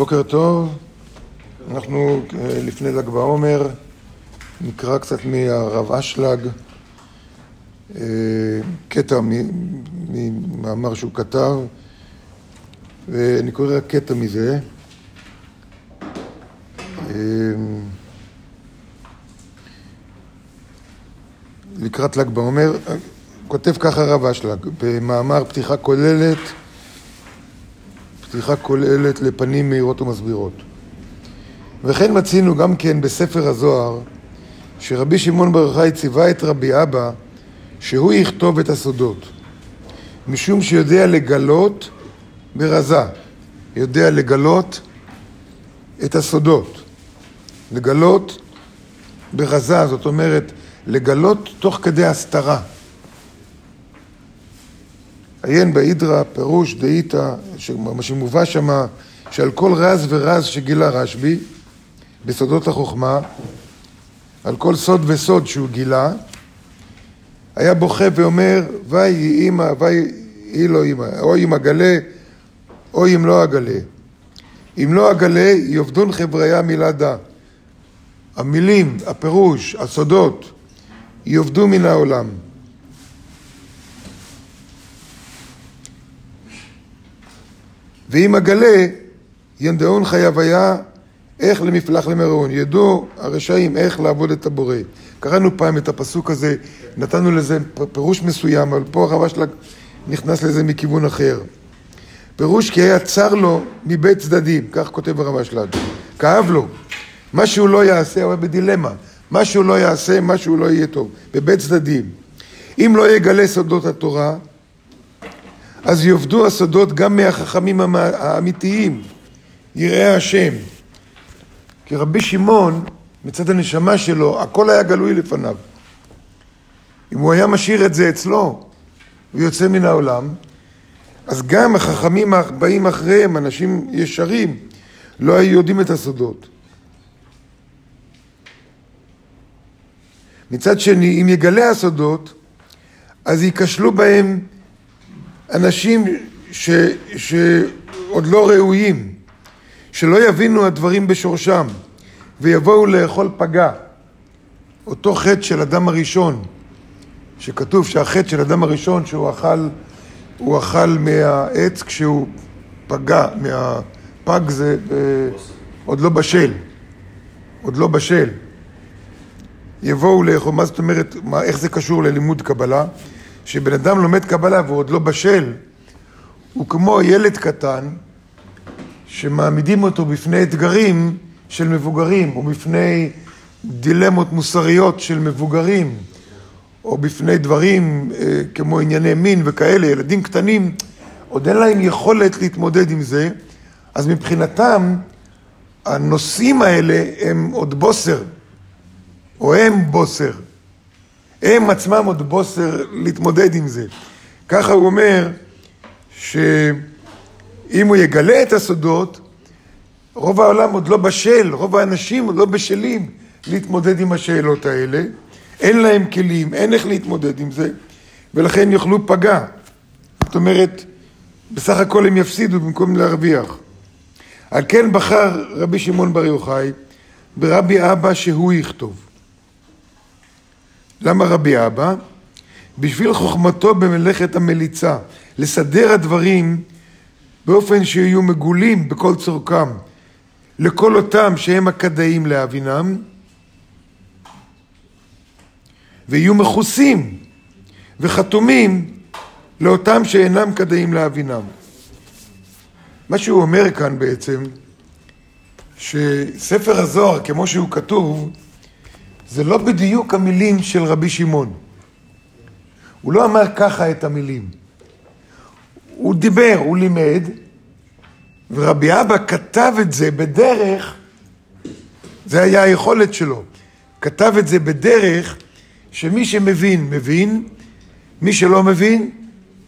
בוקר טוב, אנחנו אה, לפני ל"ג בעומר, נקרא קצת מהרב אשלג, אה, קטע ממאמר שהוא כתב, ואני קורא רק קטע מזה. אה, לקראת ל"ג בעומר, כותב ככה רב אשלג, במאמר פתיחה כוללת פתיחה כוללת לפנים מהירות ומסבירות. וכן מצינו גם כן בספר הזוהר, שרבי שמעון בר יוחאי ציווה את רבי אבא שהוא יכתוב את הסודות, משום שיודע לגלות ברזה, יודע לגלות את הסודות, לגלות ברזה, זאת אומרת, לגלות תוך כדי הסתרה. עיין בהידרא, פירוש דאיתא, מה שמובא שם, שעל כל רז ורז שגילה רשב"י, בסודות החוכמה, על כל סוד וסוד שהוא גילה, היה בוכה ואומר, ויהי אימא, ויהי לא אימא, או אם אגלה, או אם לא אגלה. אם לא אגלה, יאבדון חבריה מלעדה. המילים, הפירוש, הסודות, יאבדו מן העולם. ואם אגלה, ינדעון חייב היה איך למפלח למרעון. ידעו הרשעים איך לעבוד את הבורא. קראנו פעם את הפסוק הזה, נתנו לזה פירוש מסוים, אבל פה הרב אשלג נכנס לזה מכיוון אחר. פירוש כי היה צר לו מבית צדדים, כך כותב הרב אשלג. כאב לו. מה שהוא לא יעשה, הוא היה בדילמה. מה שהוא לא יעשה, מה שהוא לא יהיה טוב. בבית צדדים. אם לא יגלה סודות התורה, אז יאבדו הסודות גם מהחכמים האמיתיים, יראי השם. כי רבי שמעון, מצד הנשמה שלו, הכל היה גלוי לפניו. אם הוא היה משאיר את זה אצלו, הוא יוצא מן העולם, אז גם החכמים הבאים אחריהם, אנשים ישרים, לא היו יודעים את הסודות. מצד שני, אם יגלה הסודות, אז ייכשלו בהם אנשים ש, שעוד לא ראויים, שלא יבינו הדברים בשורשם, ויבואו לאכול פגע. אותו חטא של אדם הראשון, שכתוב שהחטא של אדם הראשון שהוא אכל, הוא אכל מהעץ כשהוא פגע, מהפג זה אה, עוד לא בשל, עוד לא בשל. יבואו לאכול, מה זאת אומרת, מה, איך זה קשור ללימוד קבלה? שבן אדם לומד קבלה והוא עוד לא בשל, הוא כמו ילד קטן שמעמידים אותו בפני אתגרים של מבוגרים, או בפני דילמות מוסריות של מבוגרים, או בפני דברים אה, כמו ענייני מין וכאלה, ילדים קטנים, עוד אין להם יכולת להתמודד עם זה, אז מבחינתם הנושאים האלה הם עוד בוסר, או הם בוסר. הם עצמם עוד בוסר להתמודד עם זה. ככה הוא אומר שאם הוא יגלה את הסודות, רוב העולם עוד לא בשל, רוב האנשים עוד לא בשלים להתמודד עם השאלות האלה. אין להם כלים, אין איך להתמודד עם זה, ולכן יאכלו פגע. זאת אומרת, בסך הכל הם יפסידו במקום להרוויח. על כן בחר רבי שמעון בר יוחאי ברבי אבא שהוא יכתוב. למה רבי אבא? בשביל חוכמתו במלאכת המליצה, לסדר הדברים באופן שיהיו מגולים בכל צורכם, לכל אותם שהם הכדאים להבינם, ויהיו מכוסים וחתומים לאותם שאינם כדאים להבינם. מה שהוא אומר כאן בעצם, שספר הזוהר, כמו שהוא כתוב, זה לא בדיוק המילים של רבי שמעון. הוא לא אמר ככה את המילים. הוא דיבר, הוא לימד, ורבי אבא כתב את זה בדרך, זה היה היכולת שלו, כתב את זה בדרך שמי שמבין, מבין, מי שלא מבין,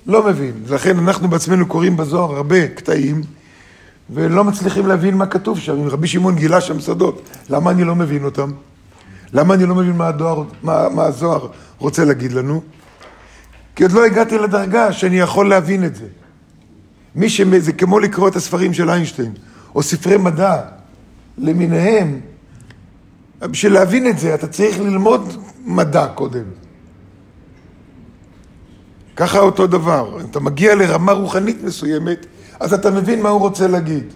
לא מבין. לכן אנחנו בעצמנו קוראים בזוהר הרבה קטעים, ולא מצליחים להבין מה כתוב שם. רבי שמעון גילה שם שדות, למה אני לא מבין אותם? למה אני לא מבין מה, הדואר, מה, מה הזוהר רוצה להגיד לנו? כי עוד לא הגעתי לדרגה שאני יכול להבין את זה. מי ש... זה כמו לקרוא את הספרים של איינשטיין. או ספרי מדע למיניהם, בשביל להבין את זה אתה צריך ללמוד מדע קודם. ככה אותו דבר, אם אתה מגיע לרמה רוחנית מסוימת, אז אתה מבין מה הוא רוצה להגיד.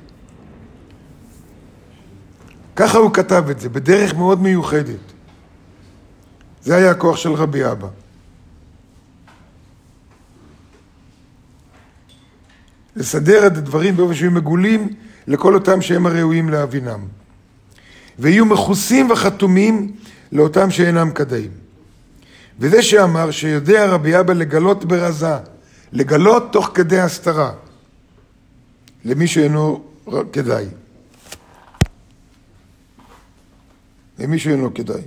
ככה הוא כתב את זה, בדרך מאוד מיוחדת. זה היה הכוח של רבי אבא. לסדר את הדברים באופן שיהיו מגולים לכל אותם שהם הראויים להבינם. ויהיו מכוסים וחתומים לאותם שאינם כדאים. וזה שאמר שיודע רבי אבא לגלות ברזה, לגלות תוך כדי הסתרה, למי שאינו כדאי. למי שאינו כדאי.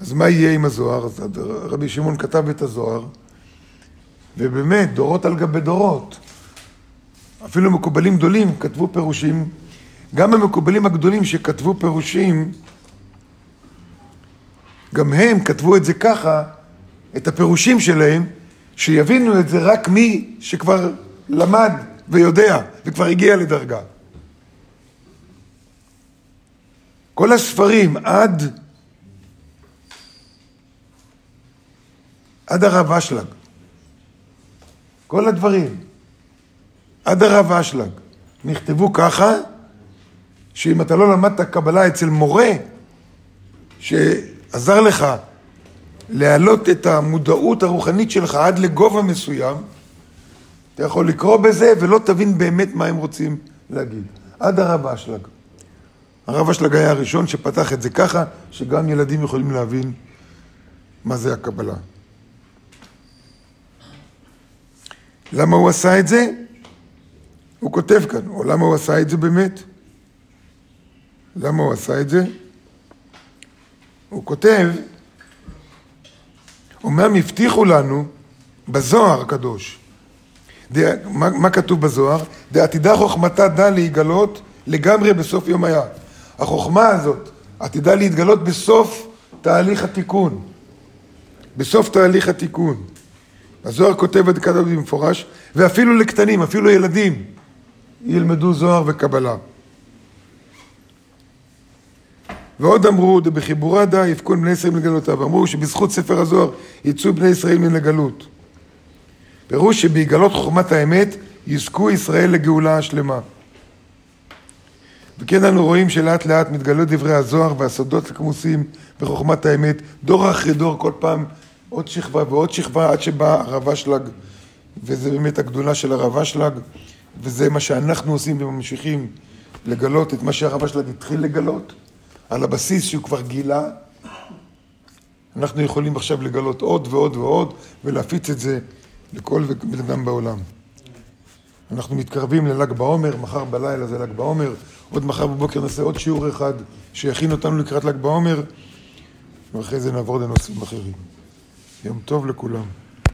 אז מה יהיה עם הזוהר? אז רבי שמעון כתב את הזוהר, ובאמת, דורות על גבי דורות. אפילו מקובלים גדולים כתבו פירושים. גם המקובלים הגדולים שכתבו פירושים, גם הם כתבו את זה ככה, את הפירושים שלהם, שיבינו את זה רק מי שכבר למד ויודע וכבר הגיע לדרגה. כל הספרים עד, עד הרב אשלג, כל הדברים, עד הרב אשלג, נכתבו ככה, שאם אתה לא למדת קבלה אצל מורה, שעזר לך להעלות את המודעות הרוחנית שלך עד לגובה מסוים, אתה יכול לקרוא בזה ולא תבין באמת מה הם רוצים להגיד. עד הרב אשלג. הרב אשלג היה הראשון שפתח את זה ככה, שגם ילדים יכולים להבין מה זה הקבלה. למה הוא עשה את זה? הוא כותב כאן, או למה הוא עשה את זה באמת? למה הוא עשה את זה? הוא כותב, אומנם הבטיחו לנו בזוהר הקדוש, מה, מה כתוב בזוהר? דעתידה חוכמתה דע להיגלות לגמרי בסוף יום היה. החוכמה הזאת עתידה להתגלות בסוף תהליך התיקון. בסוף תהליך התיקון. הזוהר כותב את כתב במפורש, ואפילו לקטנים, אפילו ילדים, ילמדו זוהר וקבלה. ועוד אמרו, בחיבורה דה יפקון בני ישראל לגלותיו. אמרו שבזכות ספר הזוהר יצאו בני ישראל מן הגלות. פירוש שבהגלות חוכמת האמת יזכו ישראל לגאולה השלמה. וכן אנו רואים שלאט לאט מתגלות דברי הזוהר והסודות הכמוסים בחוכמת האמת, דור אחרי דור, כל פעם עוד שכבה ועוד שכבה, עד שבא הרב אשלג, וזה באמת הגדולה של הרב אשלג, וזה מה שאנחנו עושים וממשיכים לגלות את מה שהרב אשלג התחיל לגלות, על הבסיס שהוא כבר גילה. אנחנו יכולים עכשיו לגלות עוד ועוד ועוד, ולהפיץ את זה לכל בן אדם בעולם. אנחנו מתקרבים לל"ג בעומר, מחר בלילה זה ל"ג בעומר, עוד מחר בבוקר נעשה עוד שיעור אחד שיכין אותנו לקראת ל"ג בעומר, ואחרי זה נעבור לנושאים אחרים. יום טוב לכולם.